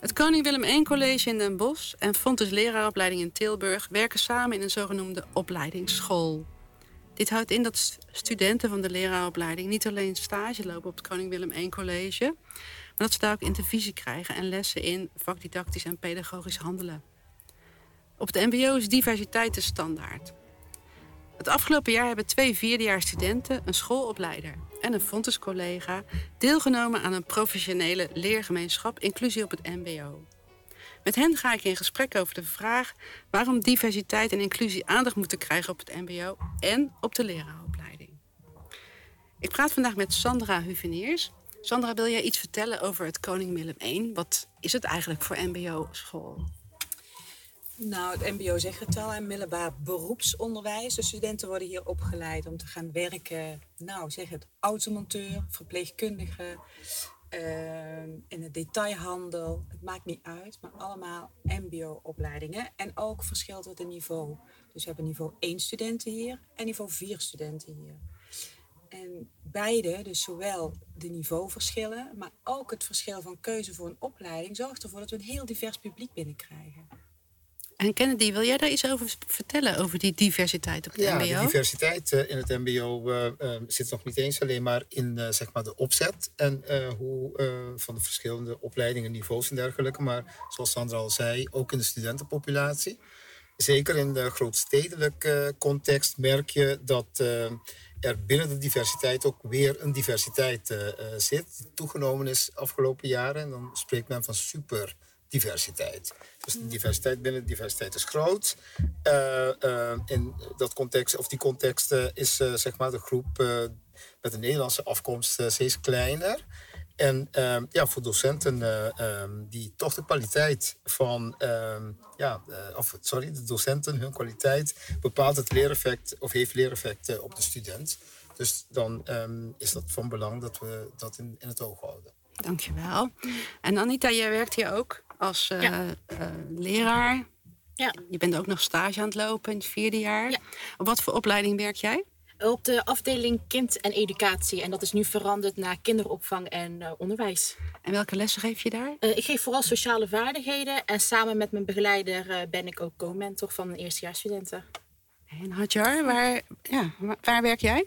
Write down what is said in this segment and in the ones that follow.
Het Koning Willem I College in Den Bosch en Fontes Leraaropleiding in Tilburg werken samen in een zogenoemde opleidingsschool. Dit houdt in dat studenten van de leraaropleiding niet alleen stage lopen op het Koning Willem I College, maar dat ze daar ook intervisie krijgen en lessen in vakdidactisch en pedagogisch handelen. Op het MBO is diversiteit de standaard. Het afgelopen jaar hebben twee vierdejaarsstudenten, een schoolopleider en een Fontes-collega deelgenomen aan een professionele leergemeenschap inclusie op het MBO. Met hen ga ik in gesprek over de vraag waarom diversiteit en inclusie aandacht moeten krijgen op het MBO en op de leraaropleiding. Ik praat vandaag met Sandra Huveniers. Sandra, wil jij iets vertellen over het Koning Willem I? Wat is het eigenlijk voor MBO-school? Nou, het MBO zegt het al, middelbaar beroepsonderwijs. De studenten worden hier opgeleid om te gaan werken, nou zeg het, automonteur, verpleegkundige, uh, in de detailhandel. Het maakt niet uit, maar allemaal MBO-opleidingen. En ook verschilt het in niveau. Dus we hebben niveau 1 studenten hier en niveau 4 studenten hier. En beide, dus zowel de niveauverschillen, maar ook het verschil van keuze voor een opleiding, zorgt ervoor dat we een heel divers publiek binnenkrijgen. En Kennedy, wil jij daar iets over vertellen, over die diversiteit op het ja, MBO? Ja, diversiteit eh, in het MBO uh, uh, zit nog niet eens alleen maar in uh, zeg maar de opzet en hoe van de verschillende opleidingen, niveaus en dergelijke, maar zoals Sandra al zei, ook in de studentenpopulatie. Zeker in de grootstedelijke context merk je dat er binnen de diversiteit ook weer een diversiteit zit, die toegenomen is afgelopen jaren. En dan spreekt men van super diversiteit. Dus de diversiteit binnen de diversiteit is groot. Uh, in dat context, of die context is zeg maar de groep met een Nederlandse afkomst steeds kleiner. En ehm, ja, voor docenten um, die toch de kwaliteit van, um, ja, of sorry, de docenten, hun kwaliteit bepaalt het leereffect of heeft leereffect op de student. Dus dan is dat van belang dat we dat in, in het oog houden. Dankjewel. En Anita, jij werkt hier ook als uh, ja. uh, leraar. Ja. Je bent ook nog stage aan het lopen in het vierde jaar. Ja. Op wat voor opleiding werk jij? Op de afdeling kind en educatie. En dat is nu veranderd naar kinderopvang en uh, onderwijs. En welke lessen geef je daar? ik geef vooral sociale vaardigheden. En samen met mijn begeleider ben ik ook co-mentor van eerstejaarsstudenten. En Hadjar, waar, ja, waar werk jij?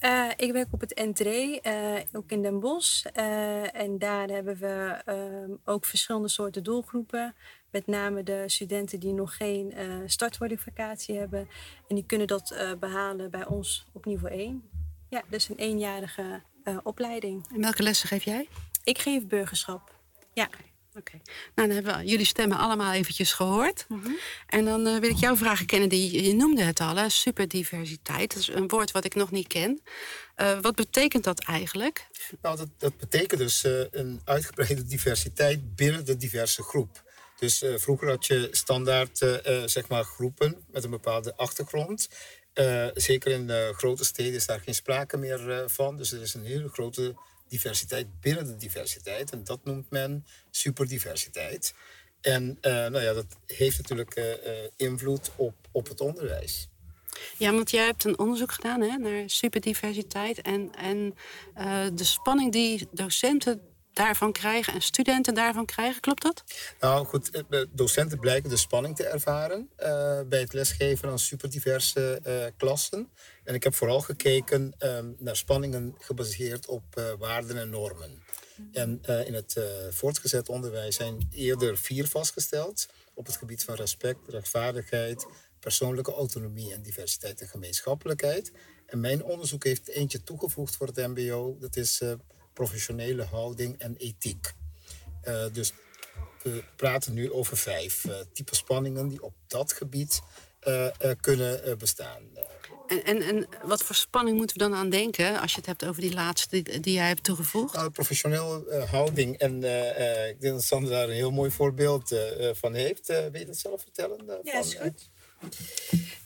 Uh, ik werk op het N3, uh, ook in Den Bosch. Uh, en daar hebben we ook verschillende soorten doelgroepen. Met name de studenten die nog geen startkwalificatie hebben. En die kunnen dat behalen bij ons op niveau 1. Ja, dus een eenjarige opleiding. En welke lessen geef jij? Ik geef burgerschap. Ja. Oké. Okay. Nou, dan hebben we jullie stemmen allemaal eventjes gehoord. Mhm. Mm -hmm. En dan uh, wil ik jou vragen, Kennedy. Je noemde het al, hè? superdiversiteit. Dat is een woord wat ik nog niet ken. Uh, wat betekent dat eigenlijk? Nou, dat, dat betekent dus uh, een uitgebreide diversiteit binnen de diverse groep. Dus vroeger had je standaard zeg maar groepen met een bepaalde achtergrond. zeker in de grote steden is daar geen sprake meer van. Dus er is een hele grote diversiteit binnen de diversiteit. En dat noemt men superdiversiteit. En uh, nou ja, dat heeft natuurlijk uh, invloed op, op het onderwijs. Ja, want jij hebt een onderzoek gedaan hè, naar superdiversiteit en, en de spanning die docenten daarvan krijgen en studenten daarvan krijgen. Klopt dat? Nou goed, docenten blijken de spanning te ervaren uh, bij het lesgeven aan superdiverse uh, klassen. En ik heb vooral gekeken um, naar spanningen gebaseerd op waarden en normen. En in het voortgezet onderwijs zijn eerder vier vastgesteld op het gebied van respect, rechtvaardigheid, persoonlijke autonomie en diversiteit en gemeenschappelijkheid. En mijn onderzoek heeft eentje toegevoegd voor het MBO. Dat is professionele houding en ethiek. Uh, dus we praten nu over vijf uh, type spanningen die op dat gebied uh, kunnen bestaan. En, en, en wat voor spanning moeten we dan aan denken als je het hebt over die laatste die, die jij hebt toegevoegd? Nou, professionele houding. En ik denk dat Sandra daar een heel mooi voorbeeld van heeft. wil je dat zelf vertellen? ja, is goed.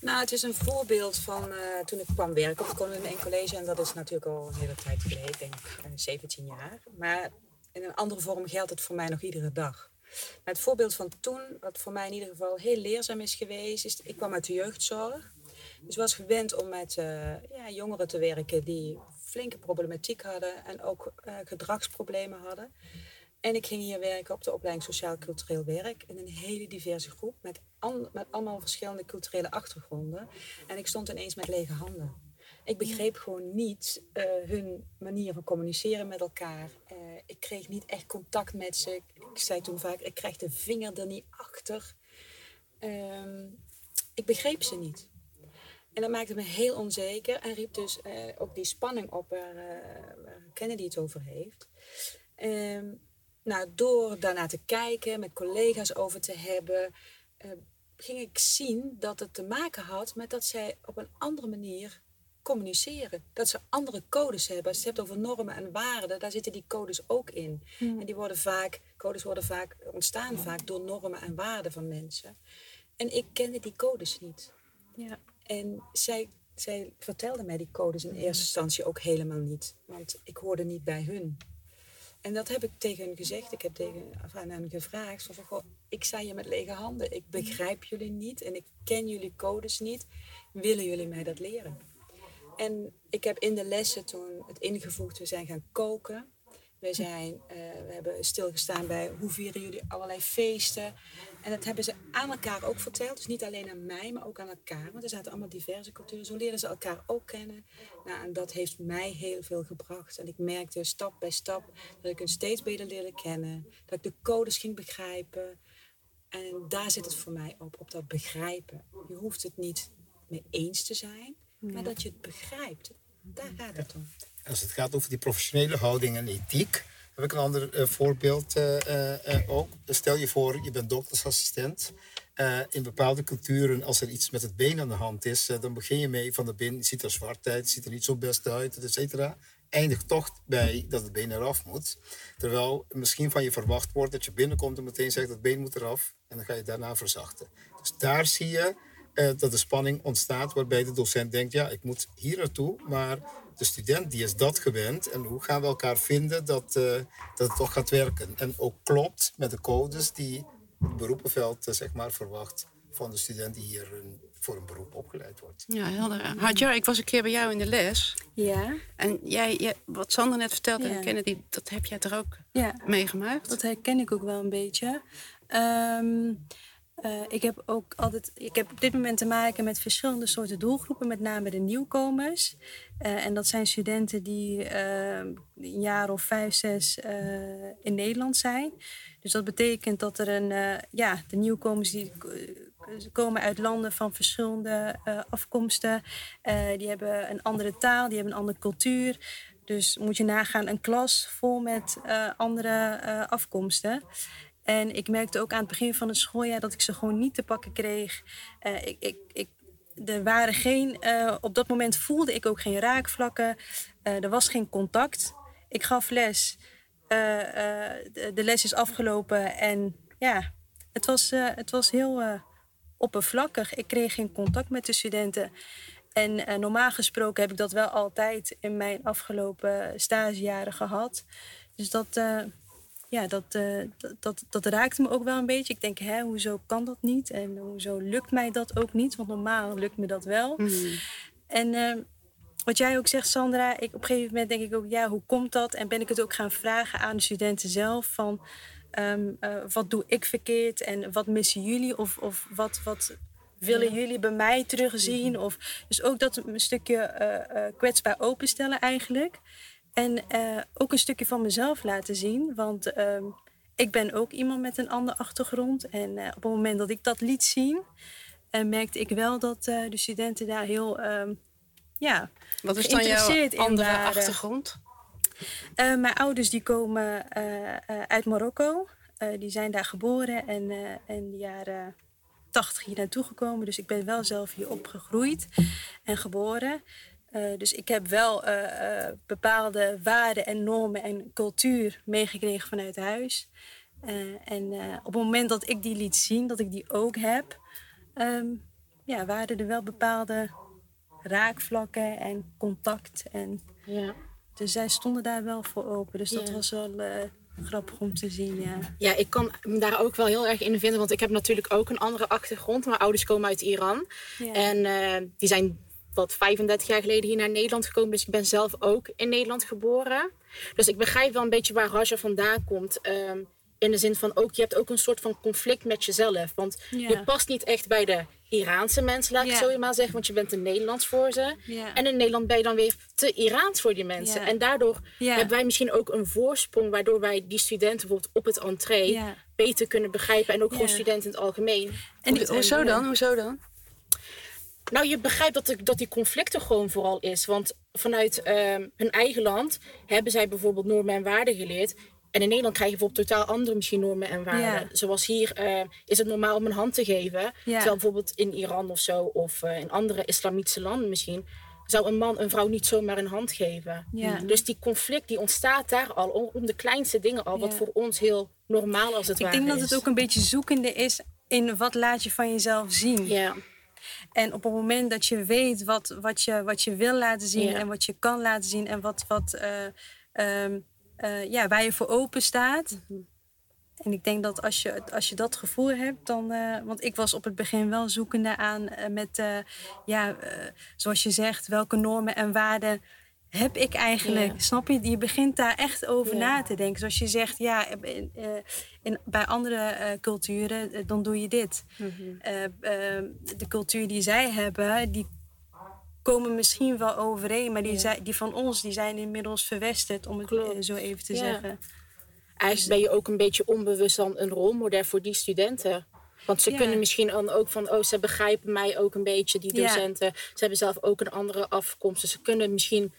Nou, het is een voorbeeld van uh, toen ik kwam werken op het Koningin 1 College. En dat is natuurlijk al een hele tijd geleden, ik denk uh, 17 jaar. Maar in een andere vorm geldt het voor mij nog iedere dag. Het voorbeeld van toen, wat voor mij in ieder geval heel leerzaam is geweest, is ik kwam uit de jeugdzorg. Dus was gewend om met uh, ja, jongeren te werken die flinke problematiek hadden en ook gedragsproblemen hadden. En ik ging hier werken op de opleiding Sociaal-Cultureel Werk. In een hele diverse groep met, met allemaal verschillende culturele achtergronden. En ik stond ineens met lege handen. Ik begreep gewoon niet uh, hun manier van communiceren met elkaar. Uh, ik kreeg niet echt contact met ze. Ik zei toen vaak, ik krijg de vinger er niet achter. Uh, ik begreep ze niet. En dat maakte me heel onzeker en riep dus uh, ook die spanning op waar, waar Kennedy het over heeft. Ehm, nou, door daarna te kijken, met collega's over te hebben, ging ik zien dat het te maken had met dat zij op een andere manier communiceren. Dat ze andere codes hebben. Als je het hebt over normen en waarden, daar zitten die codes ook in. En die worden vaak, codes worden vaak, ontstaan vaak door normen en waarden van mensen. En ik kende die codes niet. Ja. En zij, zij vertelde mij die codes in eerste instantie ook helemaal niet. Want ik hoorde niet bij hun. En dat heb ik tegen hen gezegd. Ik heb tegen aan hen gevraagd. Van, goh, ik sta hier met lege handen. Ik begrijp jullie niet en ik ken jullie codes niet. Willen jullie mij dat leren? En ik heb in de lessen toen het ingevoegd, we zijn gaan koken. We, zijn, uh, we hebben stilgestaan bij hoe vieren jullie allerlei feesten. En dat hebben ze aan elkaar ook verteld. Dus niet alleen aan mij, maar ook aan elkaar. Want er zaten allemaal diverse culturen. Zo leren ze elkaar ook kennen. Nou, en dat heeft mij heel veel gebracht. En ik merkte stap bij stap dat ik hen steeds beter leerde kennen. Dat ik de codes ging begrijpen. En daar zit het voor mij op, op dat begrijpen. Je hoeft het niet mee eens te zijn. Maar dat je het begrijpt, daar gaat het om. Als het gaat over die professionele houding en ethiek, heb ik een ander uh, voorbeeld uh, uh, ook. Stel je voor, je bent doktersassistent. in bepaalde culturen, als er iets met het been aan de hand is, dan begin je mee van de been. Ziet er zwart uit, ziet er niet zo best uit, et cetera. Eindigt toch bij dat het been eraf moet. Terwijl misschien van je verwacht wordt dat je binnenkomt en meteen zegt dat het been moet eraf. En dan ga je daarna verzachten. Dus daar zie je dat de spanning ontstaat waarbij de docent denkt, ja, ik moet hier naartoe, maar de student die is dat gewend en hoe gaan we elkaar vinden dat, uh, dat het toch gaat werken. En ook klopt met de codes die het beroepenveld uh, zeg maar, verwacht van de student die hier een, voor een beroep opgeleid wordt. Ja, helder. Hadjar, ik was een keer bij jou in de les. Ja. En jij, jij wat Sander net vertelde ja. en Kennedy, dat heb jij toch ook ja. meegemaakt? Dat herken ik ook wel een beetje. Um, uh, ik heb ook altijd, ik heb op dit moment te maken met verschillende soorten doelgroepen, met name de nieuwkomers. Uh, en dat zijn studenten die uh, een jaar of vijf, zes in Nederland zijn. Dus dat betekent dat er een, ja, de nieuwkomers die komen uit landen van verschillende afkomsten. die hebben een andere taal, die hebben een andere cultuur. Dus moet je nagaan, een klas vol met andere afkomsten. En ik merkte ook aan het begin van het schooljaar dat ik ze gewoon niet te pakken kreeg. Uh, ik, ik, ik, er waren geen, uh, op dat moment voelde ik ook geen raakvlakken. Uh, er was geen contact. Ik gaf les. De, de, les is afgelopen en ja, het was, het was heel oppervlakkig. Ik kreeg geen contact met de studenten. En normaal gesproken heb ik dat wel altijd in mijn afgelopen stagejaren gehad. Dus dat, ja, dat, uh, dat, dat, raakte me ook wel een beetje. Ik denk, hè, hoezo kan dat niet? En hoezo lukt mij dat ook niet? Want normaal lukt me dat wel. Mm. En uh, wat jij ook zegt, Sandra, ik, op een gegeven moment denk ik ook, ja, hoe komt dat? En ben ik het ook gaan vragen aan de studenten zelf van, um, uh, wat doe ik verkeerd en wat missen jullie? Of, of wat, wat willen jullie bij mij terugzien? Of, dus ook dat een stukje kwetsbaar openstellen eigenlijk. En uh, ook een stukje van mezelf laten zien. Want uh, ik ben ook iemand met een andere achtergrond. En uh, op het moment dat ik dat liet zien, uh, merkte ik wel dat de studenten daar heel ehm, ja, Wat is dan jouw andere achtergrond? mijn ouders die komen uit Marokko. die zijn daar geboren en in de jaren 80 hier naartoe gekomen. Dus ik ben wel zelf hier opgegroeid en geboren. Uh, dus ik heb wel uh, uh, bepaalde waarden en normen en cultuur meegekregen vanuit huis. en op het moment dat ik die liet zien, dat ik die ook heb, um, ja, waren er wel bepaalde raakvlakken en contact. En, ja. Dus zij stonden daar wel voor open. Dus dat was wel grappig om te zien. Ja. ja, ik kan me daar ook wel heel erg in vinden. Want ik heb natuurlijk ook een andere achtergrond. Mijn ouders komen uit Iran. Ja. En die zijn wat 35 jaar geleden hier naar Nederland gekomen. Dus ik ben zelf ook in Nederland geboren. Dus ik begrijp wel een beetje waar Raja vandaan komt. Ehm, in de zin van ook, je hebt ook een soort van conflict met jezelf. Want Ja. je past niet echt bij de Iraanse mensen, laat ik Ja. het zo maar zeggen. Want je bent te Nederlands voor ze. Ja. En in Nederland ben je dan weer te Iraans voor die mensen. En daardoor hebben wij misschien ook een voorsprong... waardoor wij die studenten bijvoorbeeld op het entree beter kunnen begrijpen. En ook gewoon studenten in het algemeen. En Ho- Hoezo dan? Hoezo dan? Nou, je begrijpt dat, dat die conflict er gewoon vooral is. Want vanuit ehm, hun eigen land hebben zij bijvoorbeeld normen en waarden geleerd. En in Nederland krijg je bijvoorbeeld totaal andere misschien normen en waarden. Ja. Zoals hier eh, is het normaal om een hand te geven. Terwijl bijvoorbeeld in Iran of zo, of eh, in andere islamitische landen misschien... zou een man een vrouw niet zomaar een hand geven. Ja. Dus die conflict die ontstaat daar al om, de kleinste dingen al. Wat voor ons heel normaal als het Ik ware denk dat is. het ook een beetje zoekende is in wat laat je van jezelf zien. Ja, En op het moment dat je weet wat, wat, je, wat je wil laten zien Ja. en wat je kan laten zien en wat, wat, eh, ehm, eh, ja, waar je voor open staat. Mhm. En ik denk dat als je, als je dat gevoel hebt, dan. eh, want ik was op het begin wel zoekende aan met, ja, zoals je zegt, welke normen en waarden heb ik eigenlijk? Ja. Snap je? Je begint daar echt over Ja. na te denken. Zoals je zegt, ja, in, eh, in, bij andere eh, culturen, eh, dan doe je dit. Mhm. De cultuur die zij hebben, die komen misschien wel overeen, maar die, Ja. zij- die van ons, die zijn inmiddels verwesterd, om het Klopt. zo even te zeggen. Eigenlijk ben je ook een beetje onbewust dan een rolmodel voor die studenten. Want ze Ja. kunnen misschien dan ook van, oh, ze begrijpen mij ook een beetje, die Ja. docenten. Ze hebben zelf ook een andere afkomst. Dus ze kunnen misschien,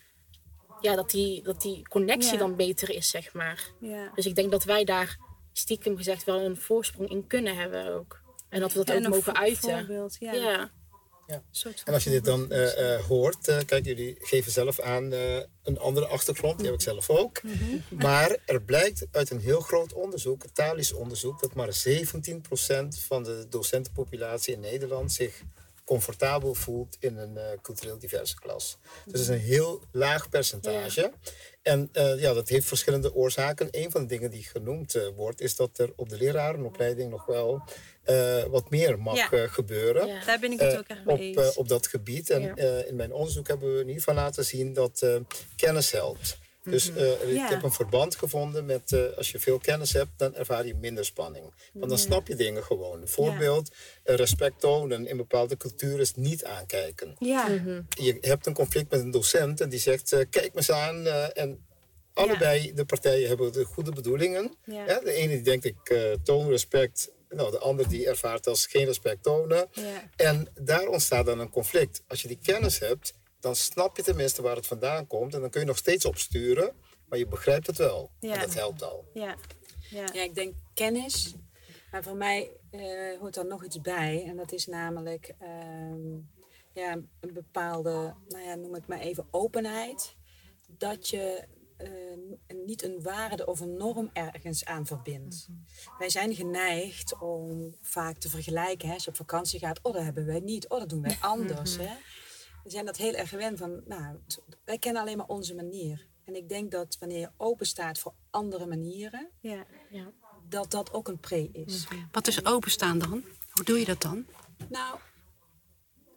ja, dat die, dat die connectie Ja. dan beter is, zeg maar. Ja. Dus ik denk dat wij daar stiekem gezegd wel een voorsprong in kunnen hebben ook. En dat we dat en ook een mogen uiten. Ja. Ja. En als je dit dan eh, eh, hoort, eh, kijk, jullie geven zelf aan eh, een andere achtergrond, die heb ik zelf ook. Maar er blijkt uit een heel groot onderzoek, een talisch onderzoek, dat maar 17% van de docentenpopulatie in Nederland zich comfortabel voelt in een eh, cultureel diverse klas. Dus dat is een heel laag percentage. En eh, ja, dat heeft verschillende oorzaken. Een van de dingen die genoemd eh, wordt, is dat er op de lerarenopleiding nog wel eh, wat meer mag Ja. eh, gebeuren. Ja. Daar ben ik het ook echt op, mee eens. op dat gebied. En Ja. eh, in mijn onderzoek hebben we in ieder geval laten zien dat eh, kennis helpt. Dus eh, ik heb een verband gevonden met eh, als je veel kennis hebt, dan ervaar je minder spanning. Want dan snap je dingen gewoon. Een voorbeeld, eh, respect tonen in bepaalde culturen is niet aankijken. ja. Mhm. Je hebt een conflict met een docent en die zegt, kijk me eens aan. en allebei de partijen hebben de goede bedoelingen. Ja. De ene die denkt, ik toon respect. Nou, de ander die ervaart als geen respect tonen. Ja. En daar ontstaat dan een conflict. Als je die kennis hebt, dan snap je tenminste waar het vandaan komt. En dan kun je nog steeds opsturen, maar je begrijpt het wel. Ja. En dat helpt al. Ja. Ja. Ja, ik denk kennis. Maar voor mij eh, hoort daar nog iets bij. En dat is namelijk ehm, ja, een bepaalde, nou ja, noem het maar even, openheid. Dat je eh, niet een waarde of een norm ergens aan verbindt. Wij zijn geneigd om vaak te vergelijken. Hè? Als je op vakantie gaat, oh dat hebben wij niet, oh dat doen wij anders. Hè? We zijn dat heel erg gewend van, nou, wij kennen alleen maar onze manier. En ik denk dat wanneer je open staat voor andere manieren, Ja. Ja. dat dat ook een pre is. Wat is openstaan dan? Hoe doe je dat dan? Nou,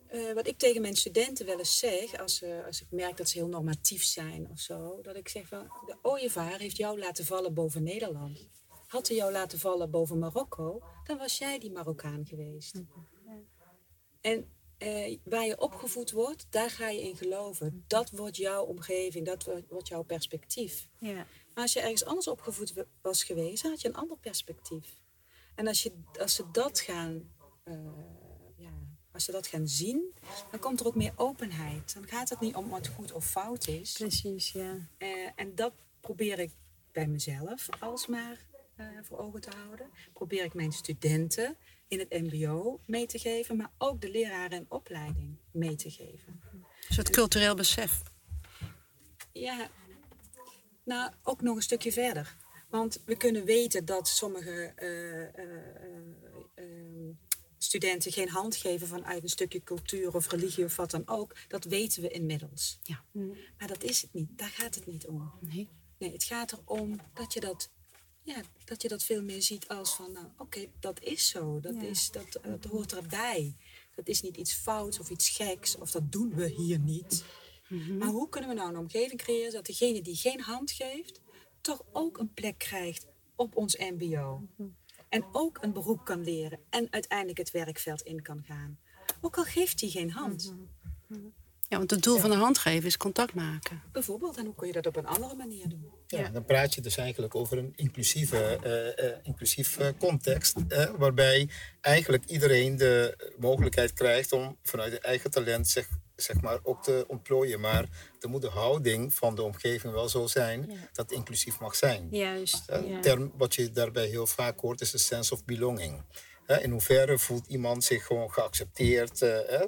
eh, wat ik tegen mijn studenten wel eens zeg, als, ze als ik merk dat ze heel normatief zijn of zo, dat ik zeg van, de ooievaar heeft jou laten vallen boven Nederland. Had hij jou laten vallen boven Marokko, dan was jij die Marokkaan geweest. En eh, waar je opgevoed wordt, daar ga je in geloven. Dat wordt jouw omgeving, dat wordt, jouw perspectief. Ja. Maar als je ergens anders opgevoed wa- was geweest, dan had je een ander perspectief. En als, je, als ze dat gaan, eh, ja, als ze dat gaan zien, dan komt er ook meer openheid. Dan gaat het niet om wat goed of fout is. Precies, ja. Eh, en dat probeer ik bij mezelf alsmaar eh voor ogen te houden. Probeer ik mijn studenten in het MBO mee te geven, maar ook de leraren in opleiding mee te geven. Is het cultureel besef? Ja, nou ook nog een stukje verder. Want we kunnen weten dat sommige eh, eh, ehm, studenten geen hand geven vanuit een stukje cultuur of religie of wat dan ook. Dat weten we inmiddels. Ja. Maar dat is het niet. Daar gaat het niet om. Nee. Nee, het gaat erom dat je dat, ja, dat, je dat veel meer ziet als van, nou oké, dat is zo. Dat, Ja. is, dat, dat hoort erbij. dat is niet iets fouts of iets geks, of dat doen we hier niet. Maar hoe kunnen we nou een omgeving creëren dat degene die geen hand geeft, toch ook een plek krijgt op ons MBO? En ook een beroep kan leren en uiteindelijk het werkveld in kan gaan. Ook al geeft hij geen hand. Ja, want het doel van de handgeven is contact maken. Bijvoorbeeld, en hoe kun je dat op een andere manier doen? Ja, dan praat je dus eigenlijk over een inclusieve, eh, eh, inclusief eh, context, eh, waarbij eigenlijk iedereen de mogelijkheid krijgt om vanuit het eigen talent zich, zeg maar, ook te ontplooien. Maar dan moet de houding van de omgeving wel zo zijn dat het inclusief mag zijn. Juist. Een ja. term wat je daarbij heel vaak hoort is de sense of belonging. Hè, In hoeverre voelt iemand zich gewoon geaccepteerd? eh, hè?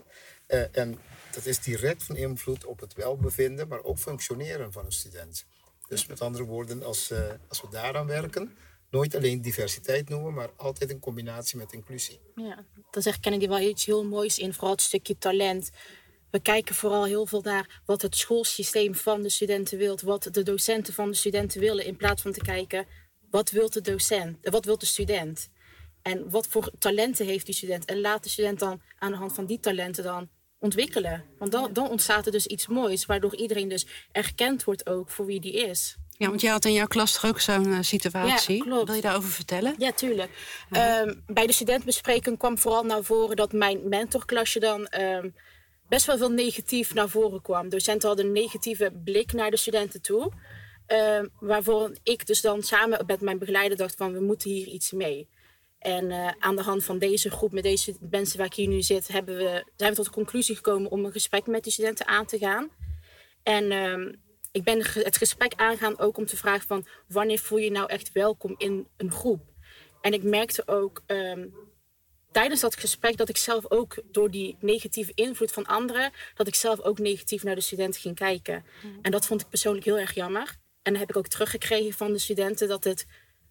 Eh, En dat is direct van invloed op het welbevinden, maar ook functioneren van een student. Dus met andere woorden, als, eh, als we daaraan werken, nooit alleen diversiteit noemen, maar altijd in combinatie met inclusie. Ja, dan zegt Kennedy wel iets heel moois in, vooral het stukje talent. We kijken vooral heel veel naar wat het schoolsysteem van de studenten wil, wat de docenten van de studenten willen, in plaats van te kijken wat wil de docent, eh, wat wil de student. En wat voor talenten heeft die student? En laat de student dan aan de hand van die talenten dan ontwikkelen. Want dan, dan ontstaat er dus iets moois, waardoor iedereen dus erkend wordt ook voor wie die is. Ja, want jij had in jouw klas toch ook zo'n eh, situatie. Ja, klopt. Wil je daarover vertellen? Ja, tuurlijk. Ehm, bij de studentenbespreking kwam vooral naar voren dat mijn mentorklasje dan ehm, best wel veel negatief naar voren kwam. Docenten hadden een negatieve blik naar de studenten toe. Ehm, waarvoor ik dus dan samen met mijn begeleider dacht van we moeten hier iets mee. En eh, aan de hand van deze groep, met deze mensen waar ik hier nu zit, hebben we, zijn we tot de conclusie gekomen om een gesprek met die studenten aan te gaan. En ehm, ik ben het gesprek aangaan ook om te vragen van wanneer voel je je nou echt welkom in een groep. En ik merkte ook ehm, tijdens dat gesprek dat ik zelf ook door die negatieve invloed van anderen, dat ik zelf ook negatief naar de studenten ging kijken. En dat vond ik persoonlijk heel erg jammer. En dan heb ik ook teruggekregen van de studenten dat het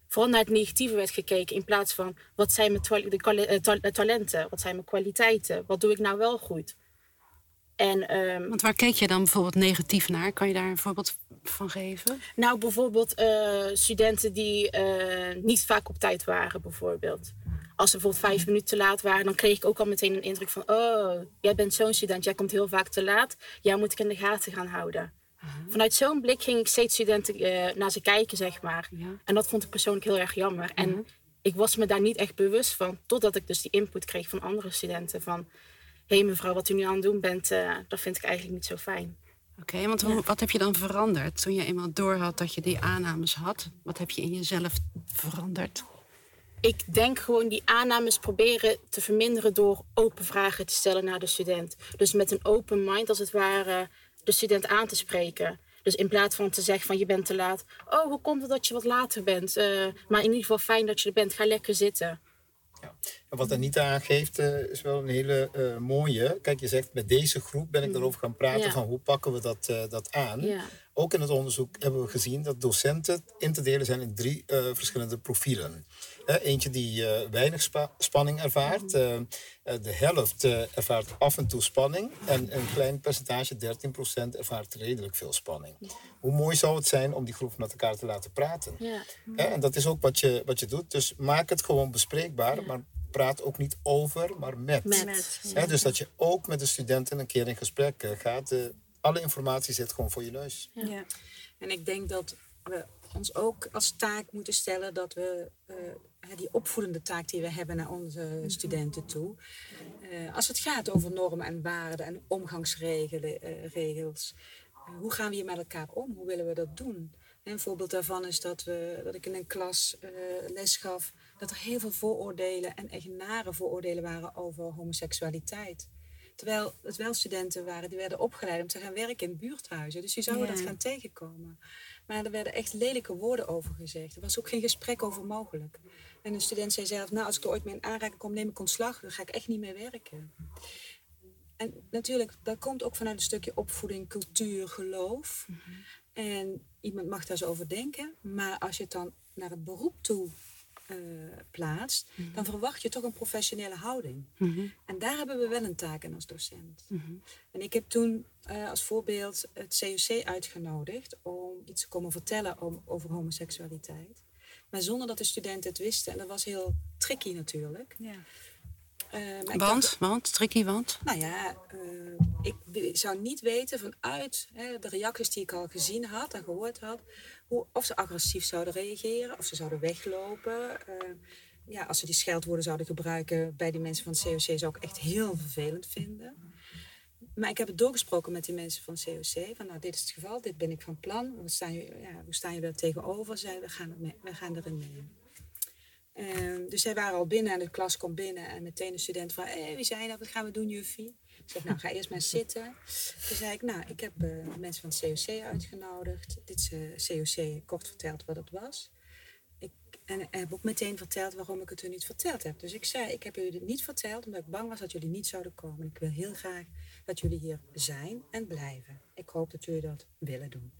vooral naar het negatieve werd gekeken in plaats van wat zijn mijn de eh, ta- eh, talenten, wat zijn mijn kwaliteiten, wat doe ik nou wel goed. En ehm, Want waar keek je dan bijvoorbeeld negatief naar? Kan je daar een voorbeeld van geven? Nou, bijvoorbeeld eh, studenten die eh, niet vaak op tijd waren, bijvoorbeeld. Als ze bijvoorbeeld vijf minuten te laat waren, dan kreeg ik ook al meteen een indruk van... oh, jij bent zo'n student, jij komt heel vaak te laat. Jij moet ik in de gaten gaan houden. Vanuit zo'n blik ging ik steeds studenten eh, naar ze kijken, zeg maar. Ja. En dat vond ik persoonlijk heel erg jammer. En ik was me daar niet echt bewust van, totdat ik dus die input kreeg van andere studenten. Van, hé hey mevrouw, wat u nu aan het doen bent, eh, dat vind ik eigenlijk niet zo fijn. Oké, want hoe, wat heb je dan veranderd toen je eenmaal doorhad dat je die aannames had? Wat heb je in jezelf veranderd? ik denk gewoon die aannames proberen te verminderen door open vragen te stellen naar de student. Dus met een open mind, als het ware, de student aan te spreken. Dus in plaats van te zeggen van je bent te laat. Oh, hoe komt het dat je wat later bent? Eh, maar in ieder geval fijn dat je er bent. Ga lekker zitten. En wat Anita aangeeft eh, is wel een hele eh, mooie. Kijk, je zegt met deze groep ben ik daarover gaan praten Ja. van hoe pakken we dat, dat aan. Ja. Ook in het onderzoek hebben we gezien dat docenten in te delen zijn in drie eh, verschillende profielen. Eh, eentje die eh, weinig spa- spanning ervaart. eh, de helft ervaart af en toe spanning. En een klein percentage, 13%, ervaart redelijk veel spanning. Hoe mooi zou het zijn om die groep met elkaar te laten praten? Ja. Hè, en dat is ook wat je, wat je doet. Dus maak het gewoon bespreekbaar, maar praat ook niet over, maar met. Met. Hè, dus dat je ook met de studenten een keer in gesprek gaat. Alle informatie zit gewoon voor je neus. Ja. En ik denk dat we ons ook als taak moeten stellen dat we eh, hè, die opvoedende taak die we hebben naar onze studenten toe. eh, als het gaat over normen en waarden en omgangsregels, eh, regels, eh, hoe gaan we hier met elkaar om? Hoe willen we dat doen? En een voorbeeld daarvan is dat, we, dat ik in een klas eh, les gaf dat er heel veel vooroordelen en echt nare vooroordelen waren over homoseksualiteit. Terwijl het wel studenten waren die werden opgeleid om te gaan werken in buurthuizen. Dus die zouden Ja. dat gaan tegenkomen. Maar er werden echt lelijke woorden over gezegd. Er was ook geen gesprek over mogelijk. En een student zei zelf, nou als ik er ooit mee in aanraking kom, neem ik ontslag. Dan ga ik echt niet meer werken. En natuurlijk, dat komt ook vanuit een stukje opvoeding, cultuur, geloof. En iemand mag daar zo over denken. Maar als je het dan naar het beroep toe eh, plaatst, dan verwacht je toch een professionele houding. En daar hebben we wel een taak in als docent. En ik heb toen eh, als voorbeeld het CUC uitgenodigd om iets te komen vertellen om, over homoseksualiteit. Maar zonder dat de studenten het wisten. En dat was heel tricky natuurlijk. Ja. Ik Want, dacht- want, tricky want. nou ja, ik zou niet weten vanuit hè, de reacties die ik al gezien had en gehoord had, of ze agressief zouden reageren, of ze zouden weglopen. Eh, ja, als ze die scheldwoorden zouden gebruiken bij die mensen van het COC, zou ik echt heel vervelend vinden. Maar ik heb het doorgesproken met die mensen van het COC. Van nou, dit is het geval, dit ben ik van plan. Hoe staan jullie, ja, hoe staan jullie er tegenover? Zij, we, gaan we gaan erin mee. Ehm, dus zij waren al binnen en de klas komt binnen. En meteen een student van, hé, wie zijn dat? Wat gaan we doen, juffie? Ik zeg, nou, ga eerst maar zitten. Toen zei ik, nou, ik heb eh, mensen van het COC uitgenodigd. Dit is eh, COC, kort verteld wat het was. Ik, en heb ook meteen verteld waarom ik het u niet verteld heb. Dus ik zei, ik heb jullie dit niet verteld omdat ik bang was dat jullie niet zouden komen. Ik wil heel graag dat jullie hier zijn en blijven. Ik hoop dat jullie dat willen doen.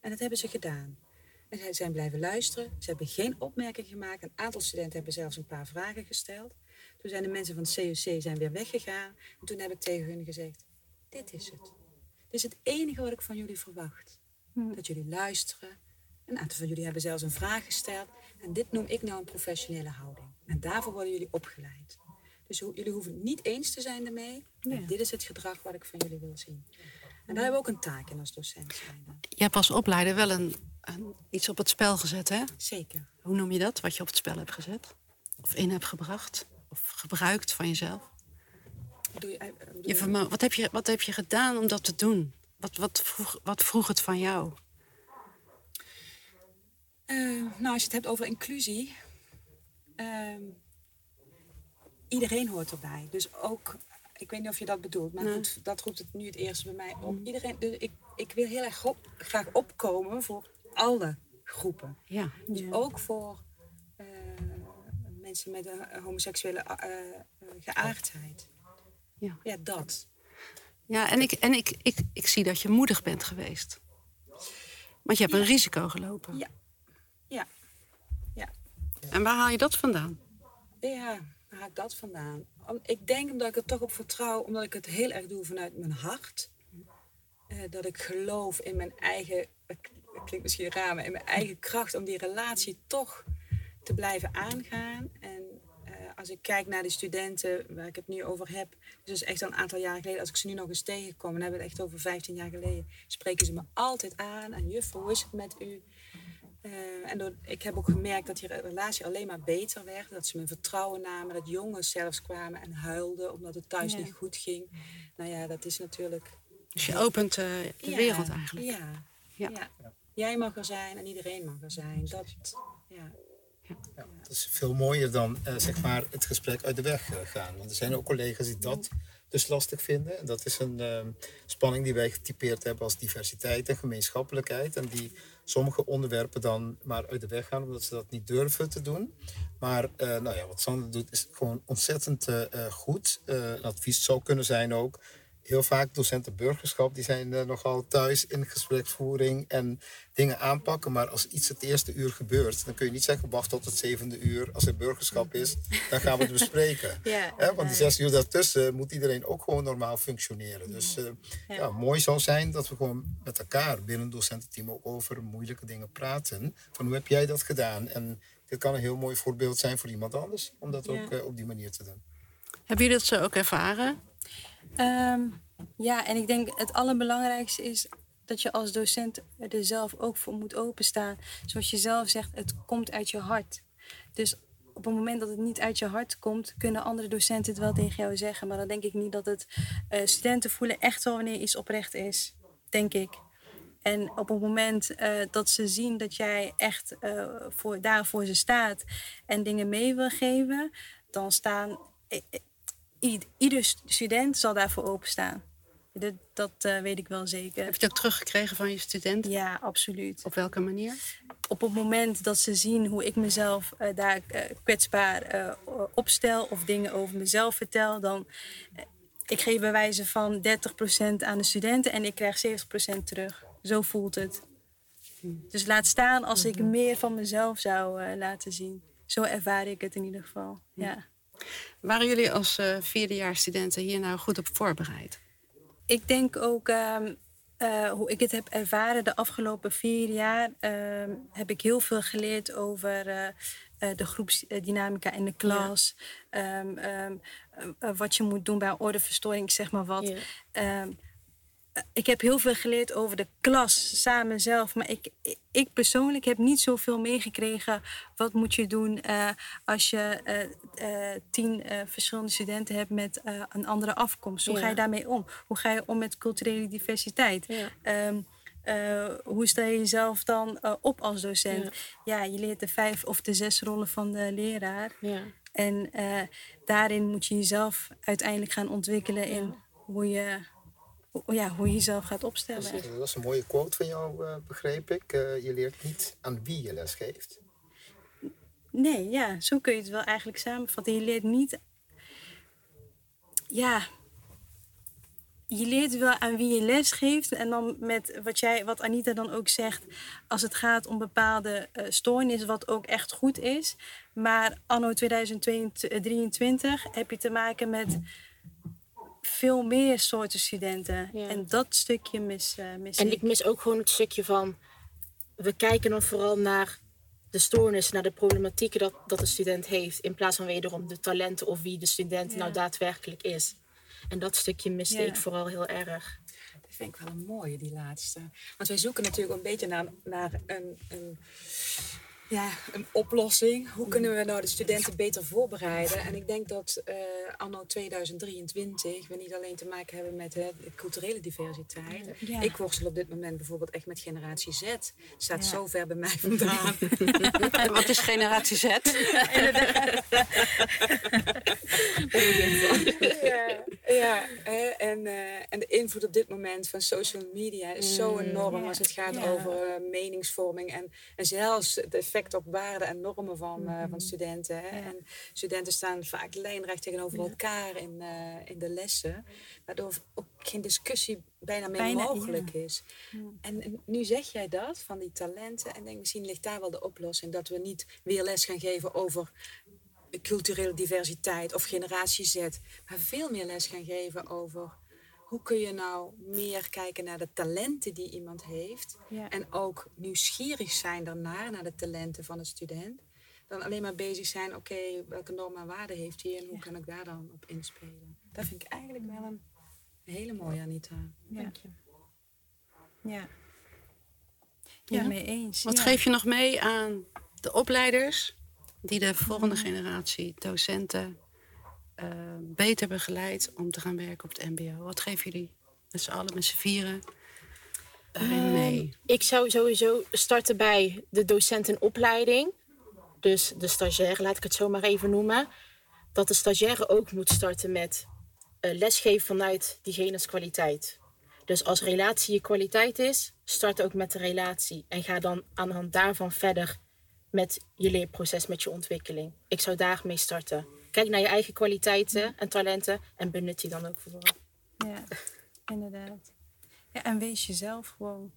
En dat hebben ze gedaan. En zij zijn blijven luisteren. Ze hebben geen opmerking gemaakt. Een aantal studenten hebben zelfs een paar vragen gesteld. Toen zijn de mensen van het COC zijn weer weggegaan. En toen heb ik tegen hun gezegd, dit is het. Dit is het enige wat ik van jullie verwacht. Dat jullie luisteren. Een aantal van jullie hebben zelfs een vraag gesteld. En dit noem ik nou een professionele houding. En daarvoor worden jullie opgeleid. Dus ho- jullie hoeven het niet eens te zijn ermee. Dit is het gedrag wat ik van jullie wil zien. En daar hebben we ook een taak in als docent zijn. Je hebt als opleider wel een, een, iets op het spel gezet, hè? Zeker. Hoe noem je dat? Wat je op het spel hebt gezet? Of in hebt gebracht? Of gebruikt van jezelf? Bedoel je, eh, Je wat, heb je, wat heb je gedaan om dat te doen? Wat, wat, vroeg, wat vroeg het van jou? Eh, nou, als je het hebt over inclusie. ehm, iedereen hoort erbij. Dus ook, ik weet niet of je dat bedoelt, maar Nee. goed, dat roept het nu het eerste bij mij op. Iedereen, dus ik, ik wil heel erg op- graag opkomen voor alle groepen. Ja. Dus Ja. ook voor mensen met een eh, homoseksuele eh, eh, geaardheid. Ja. Ja, dat. Ja, en, ik, en ik, ik, ik zie dat je moedig bent geweest. Want je hebt een risico gelopen. Ja. Ja. Ja. En waar haal je dat vandaan? Ja, waar haal ik dat vandaan? Ik denk omdat ik er toch op vertrouw, omdat ik het heel erg doe vanuit mijn hart. Eh, dat ik geloof in mijn eigen, dat klinkt misschien raar, maar in mijn eigen kracht om die relatie toch te blijven aangaan. En eh, als ik kijk naar de studenten waar ik het nu over heb, dus echt al een aantal jaren geleden, als ik ze nu nog eens tegenkom, en dan hebben we het echt over 15 jaar geleden, spreken ze me altijd aan. En juf, hoe is het met u? Eh, en door, ik heb ook gemerkt dat die relatie alleen maar beter werd. Dat ze mijn vertrouwen namen. Dat jongens zelfs kwamen en huilden omdat het thuis Ja. niet goed ging. Nou ja, dat is natuurlijk... Dus je opent eh, de Ja, wereld eigenlijk. Ja, Ja. ja. Jij mag er zijn en iedereen mag er zijn. Dat, ja. Ja, dat is veel mooier dan eh, zeg maar het gesprek uit de weg eh, gaan. Want er zijn ook collega's die dat dus lastig vinden. En dat is een ehm, spanning die wij getypeerd hebben als diversiteit en gemeenschappelijkheid. En die sommige onderwerpen dan maar uit de weg gaan omdat ze dat niet durven te doen. Maar eh, nou ja, wat Sander doet is gewoon ontzettend goed. Een advies zou kunnen zijn ook. Heel vaak docenten burgerschap die zijn eh, nogal thuis in gespreksvoering en dingen aanpakken. Maar als iets het eerste uur gebeurt, dan kun je niet zeggen wacht tot het zevende uur. Als er burgerschap is, dan gaan we het bespreken. Ja, want die zes uur daartussen moet iedereen ook gewoon normaal functioneren. Dus eh, ja. mooi zou zijn dat we gewoon met elkaar binnen het docententeam ook over moeilijke dingen praten. Van hoe heb jij dat gedaan? En dit kan een heel mooi voorbeeld zijn voor iemand anders om dat Ja. ook eh, op die manier te doen. Hebben jullie dat zo ook ervaren? Ehm, ja, en ik denk het allerbelangrijkste is dat je als docent er zelf ook voor moet openstaan. Zoals je zelf zegt, het komt uit je hart. Dus op het moment dat het niet uit je hart komt, kunnen andere docenten het wel tegen jou zeggen. Maar dan denk ik niet dat het eh, studenten voelen echt wel wanneer iets oprecht is. Denk ik. En op het moment eh, dat ze zien dat jij echt eh, voor, daar voor ze staat en dingen mee wil geven, dan staan. Ieder st- student zal daarvoor openstaan. Dat, dat eh, weet ik wel zeker. Heb je het ook teruggekregen van je studenten? Ja, absoluut. Op welke manier? Op het moment dat ze zien hoe ik mezelf eh, daar eh, kwetsbaar opstel of dingen over mezelf vertel, dan. ik geef bij wijze van 30% aan de studenten en ik krijg 70% terug. Zo voelt het. Dus laat staan als ik meer van mezelf zou laten zien. Zo ervaar ik het in ieder geval. Ja. Waren jullie als eh vierdejaars studenten hier nou goed op voorbereid? Ik denk ook, ehm, eh, hoe ik het heb ervaren de afgelopen vier jaar, ehm, heb ik heel veel geleerd over eh, de groepsdynamica in de klas. Ehm, ehm, eh, wat je moet doen bij ordeverstoring, zeg maar wat. Ja. Ik heb heel veel geleerd over de klas samen zelf. Maar ik, ik persoonlijk heb niet zoveel meegekregen. Wat moet je doen eh, als je eh, eh, tien verschillende studenten hebt met een andere afkomst? Hoe ga je daarmee om? Hoe ga je om met culturele diversiteit? Ja. Ehm, eh, hoe stel je jezelf dan op als docent? Ja. Ja. je leert de vijf of de zes rollen van de leraar. Ja. En daarin moet je jezelf uiteindelijk gaan ontwikkelen in hoe je, ja, hoe je jezelf gaat opstellen. Dat was een mooie quote van jou, eh, begreep ik. Eh, je leert niet aan wie je les geeft. Nee, ja, zo kun je het wel eigenlijk samenvatten. Je leert niet. Ja. Je leert wel aan wie je les geeft. En dan met wat, jij, wat Anita dan ook zegt. Als het gaat om bepaalde eh stoornis, wat ook echt goed is. Maar anno 2023 heb je te maken met veel meer soorten studenten. Ja. En dat stukje mis, eh mis En ik. ik mis ook gewoon het stukje van... We kijken dan vooral naar de stoornis, naar de problematieken dat, dat de student heeft. In plaats van wederom de talenten of wie de student Ja. nou daadwerkelijk is. En dat stukje miste Ja. ik vooral heel erg. Dat vind ik wel een mooie, die laatste. Want wij zoeken natuurlijk een beetje naar, naar een, een, ja, een oplossing. Hoe kunnen we nou de studenten beter voorbereiden? En ik denk dat eh, anno 2023 we niet alleen te maken hebben met hè, de culturele diversiteit. Ja. Ik worstel op dit moment bijvoorbeeld echt met generatie Z. Het staat Ja. zo ver bij mij vandaan. Wat is generatie Z? ja, ja hè, en, eh, en de invloed op dit moment van social media is zo enorm Ja. als het gaat over eh, meningsvorming en, en zelfs het effect op waarden en normen van, eh, van studenten. Hè. Ja. En studenten staan vaak lijnrecht tegenover elkaar in, eh, in de lessen, waardoor ook geen discussie bijna meer Bijna, mogelijk is. En, en nu zeg jij dat, van die talenten, en denk misschien ligt daar wel de oplossing, dat we niet weer les gaan geven over culturele diversiteit of generatie Z, maar veel meer les gaan geven over hoe kun je nou meer kijken naar de talenten die iemand heeft Ja. en ook nieuwsgierig zijn daarnaar, naar de talenten van een student, dan alleen maar bezig zijn, oké, welke normen en waarden heeft hij en hoe kan ik daar dan op inspelen. Dat vind ik eigenlijk wel een hele mooie, Anita. Ja. Ja. Ja, mee eens. Wat ja. geef je nog mee aan de opleiders die de volgende generatie docenten eh, beter begeleid om te gaan werken op het MBO? Wat geven jullie met z'n allen, met z'n vieren, daarin mee? Ik zou sowieso starten bij de docentenopleiding. Dus de stagiaire, laat ik het zo maar even noemen. Dat de stagiaire ook moet starten met eh, lesgeven vanuit diegene's kwaliteit. Dus als relatie je kwaliteit is, start ook met de relatie. En ga dan aan de hand daarvan verder met je leerproces, met je ontwikkeling. Ik zou daarmee starten. Kijk naar je eigen kwaliteiten en talenten en benut die dan ook vooral. Ja, inderdaad. Ja, en wees jezelf gewoon.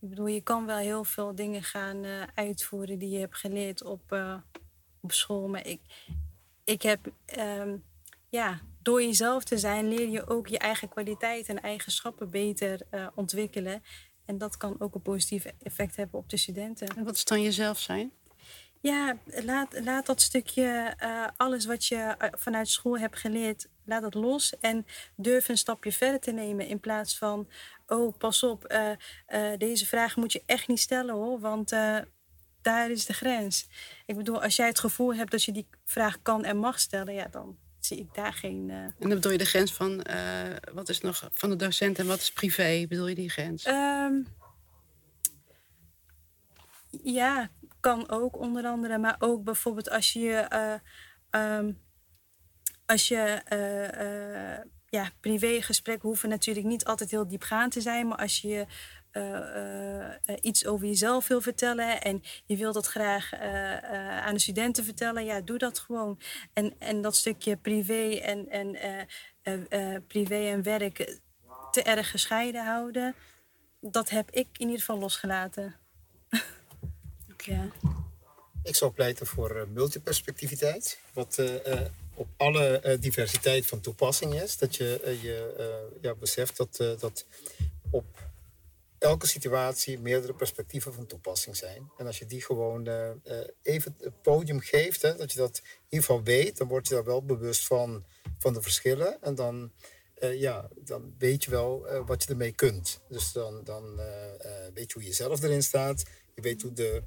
Ik bedoel, je kan wel heel veel dingen gaan eh, uitvoeren die je hebt geleerd op, eh, op school. Maar ik, ik heb, ehm, ja, door jezelf te zijn, leer je ook je eigen kwaliteiten en eigenschappen beter eh, ontwikkelen. En dat kan ook een positief effect hebben op de studenten. En wat is dan jezelf zijn? Ja, laat, laat dat stukje, eh, alles wat je eh, vanuit school hebt geleerd, laat dat los. En durf een stapje verder te nemen. In plaats van, oh, pas op, eh, deze vraag moet je echt niet stellen hoor. Want daar is de grens. Ik bedoel, als jij het gevoel hebt dat je die vraag kan en mag stellen, ja, dan zie ik daar geen. En dan bedoel je de grens van wat is nog van de docent en wat is privé? Bedoel je die grens? Ehm, ja, kan ook onder andere. Maar ook bijvoorbeeld als je... eh, ehm, als je eh, eh, ja, privégesprekken hoeven natuurlijk niet altijd heel diepgaand te zijn. Maar als je iets over jezelf wil vertellen en je wilt dat graag aan de studenten vertellen, ja, doe dat gewoon. En, en dat stukje privé en, en, privé en werk te erg gescheiden houden, dat heb ik in ieder geval losgelaten. Ja. Ik zou pleiten voor eh, multiperspectiviteit. Wat eh, eh, op alle diversiteit van toepassing is. Dat je, je ja, beseft dat, dat op elke situatie meerdere perspectieven van toepassing zijn. En als je die gewoon even het podium geeft, hè, dat je dat geval weet, dan word je daar wel bewust van, van de verschillen. En dan, ja, dan weet je wel wat je ermee kunt. Dus dan, dan weet je hoe je zelf erin staat. Je weet hoe de,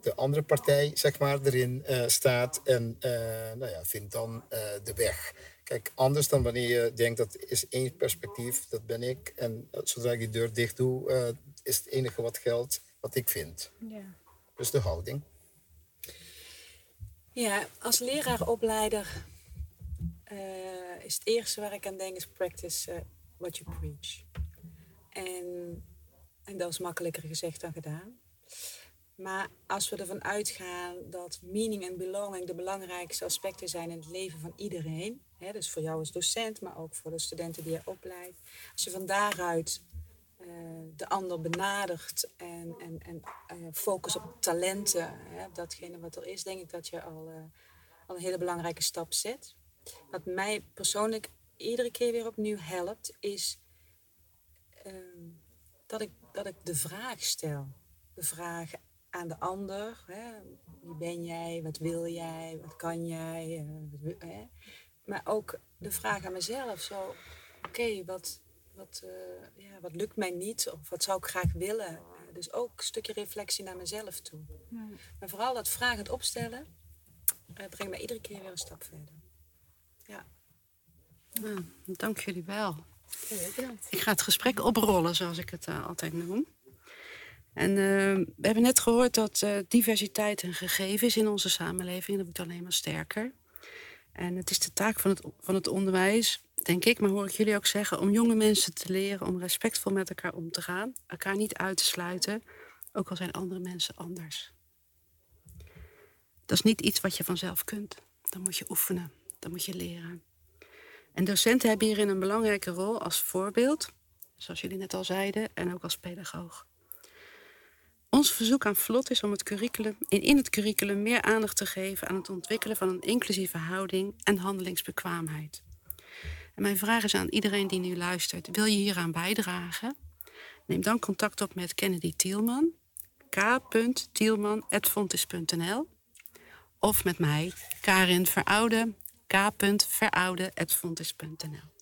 de andere partij zeg maar, erin staat. En nou ja, vind dan de weg. Kijk, anders dan wanneer je denkt dat is één perspectief, dat ben ik. En zodra ik die deur dicht doe, uh, is het enige wat geldt wat ik vind. Ja. Dus de houding. Ja, als leraaropleider uh, is het eerste waar ik aan denk is practice uh, what you preach. En, en dat is makkelijker gezegd dan gedaan. Maar als we ervan uitgaan dat meaning en belonging de belangrijkste aspecten zijn in het leven van iedereen, hè, dus voor jou als docent, maar ook voor de studenten die je opleidt, als je van daaruit uh, de ander benadert en, en, en uh, focus op talenten, hè, datgene wat er is, denk ik dat je al, uh, al een hele belangrijke stap zet. Wat mij persoonlijk iedere keer weer opnieuw helpt, is ehm, dat, ik, dat ik de vraag stel. De vraag aan de ander. Hè? Wie ben jij? Wat wil jij? Wat kan jij? Uh, hè? Maar ook de vraag aan mezelf. Zo, oké, wat, wat, uh, ja, wat lukt mij niet? Of wat zou ik graag willen? Uh, dus ook een stukje reflectie naar mezelf toe. Ja. Maar vooral dat vragend opstellen brengt mij iedere keer weer een stap verder. Ja. Dank jullie wel. Ik ga het gesprek oprollen, zoals ik het altijd noem. En uh, we hebben net gehoord dat uh, diversiteit een gegeven is in onze samenleving. Dat wordt alleen maar sterker. En het is de taak van het, van het onderwijs, denk ik, maar hoor ik jullie ook zeggen, om jonge mensen te leren om respectvol met elkaar om te gaan, elkaar niet uit te sluiten, ook al zijn andere mensen anders. Dat is niet iets wat je vanzelf kunt. Dan moet je oefenen, dan moet je leren. En docenten hebben hierin een belangrijke rol als voorbeeld, zoals jullie net al zeiden, en ook als pedagoog. Ons verzoek aan Vlot is om het curriculum, in het curriculum meer aandacht te geven aan het ontwikkelen van een inclusieve houding en handelingsbekwaamheid. En mijn vraag is aan iedereen die nu luistert: wil je hieraan bijdragen? Neem dan contact op met Kennedy Tielman, k.tielman.fontis.nl of met mij, Karin Veroude, k.veroude.fontis.nl.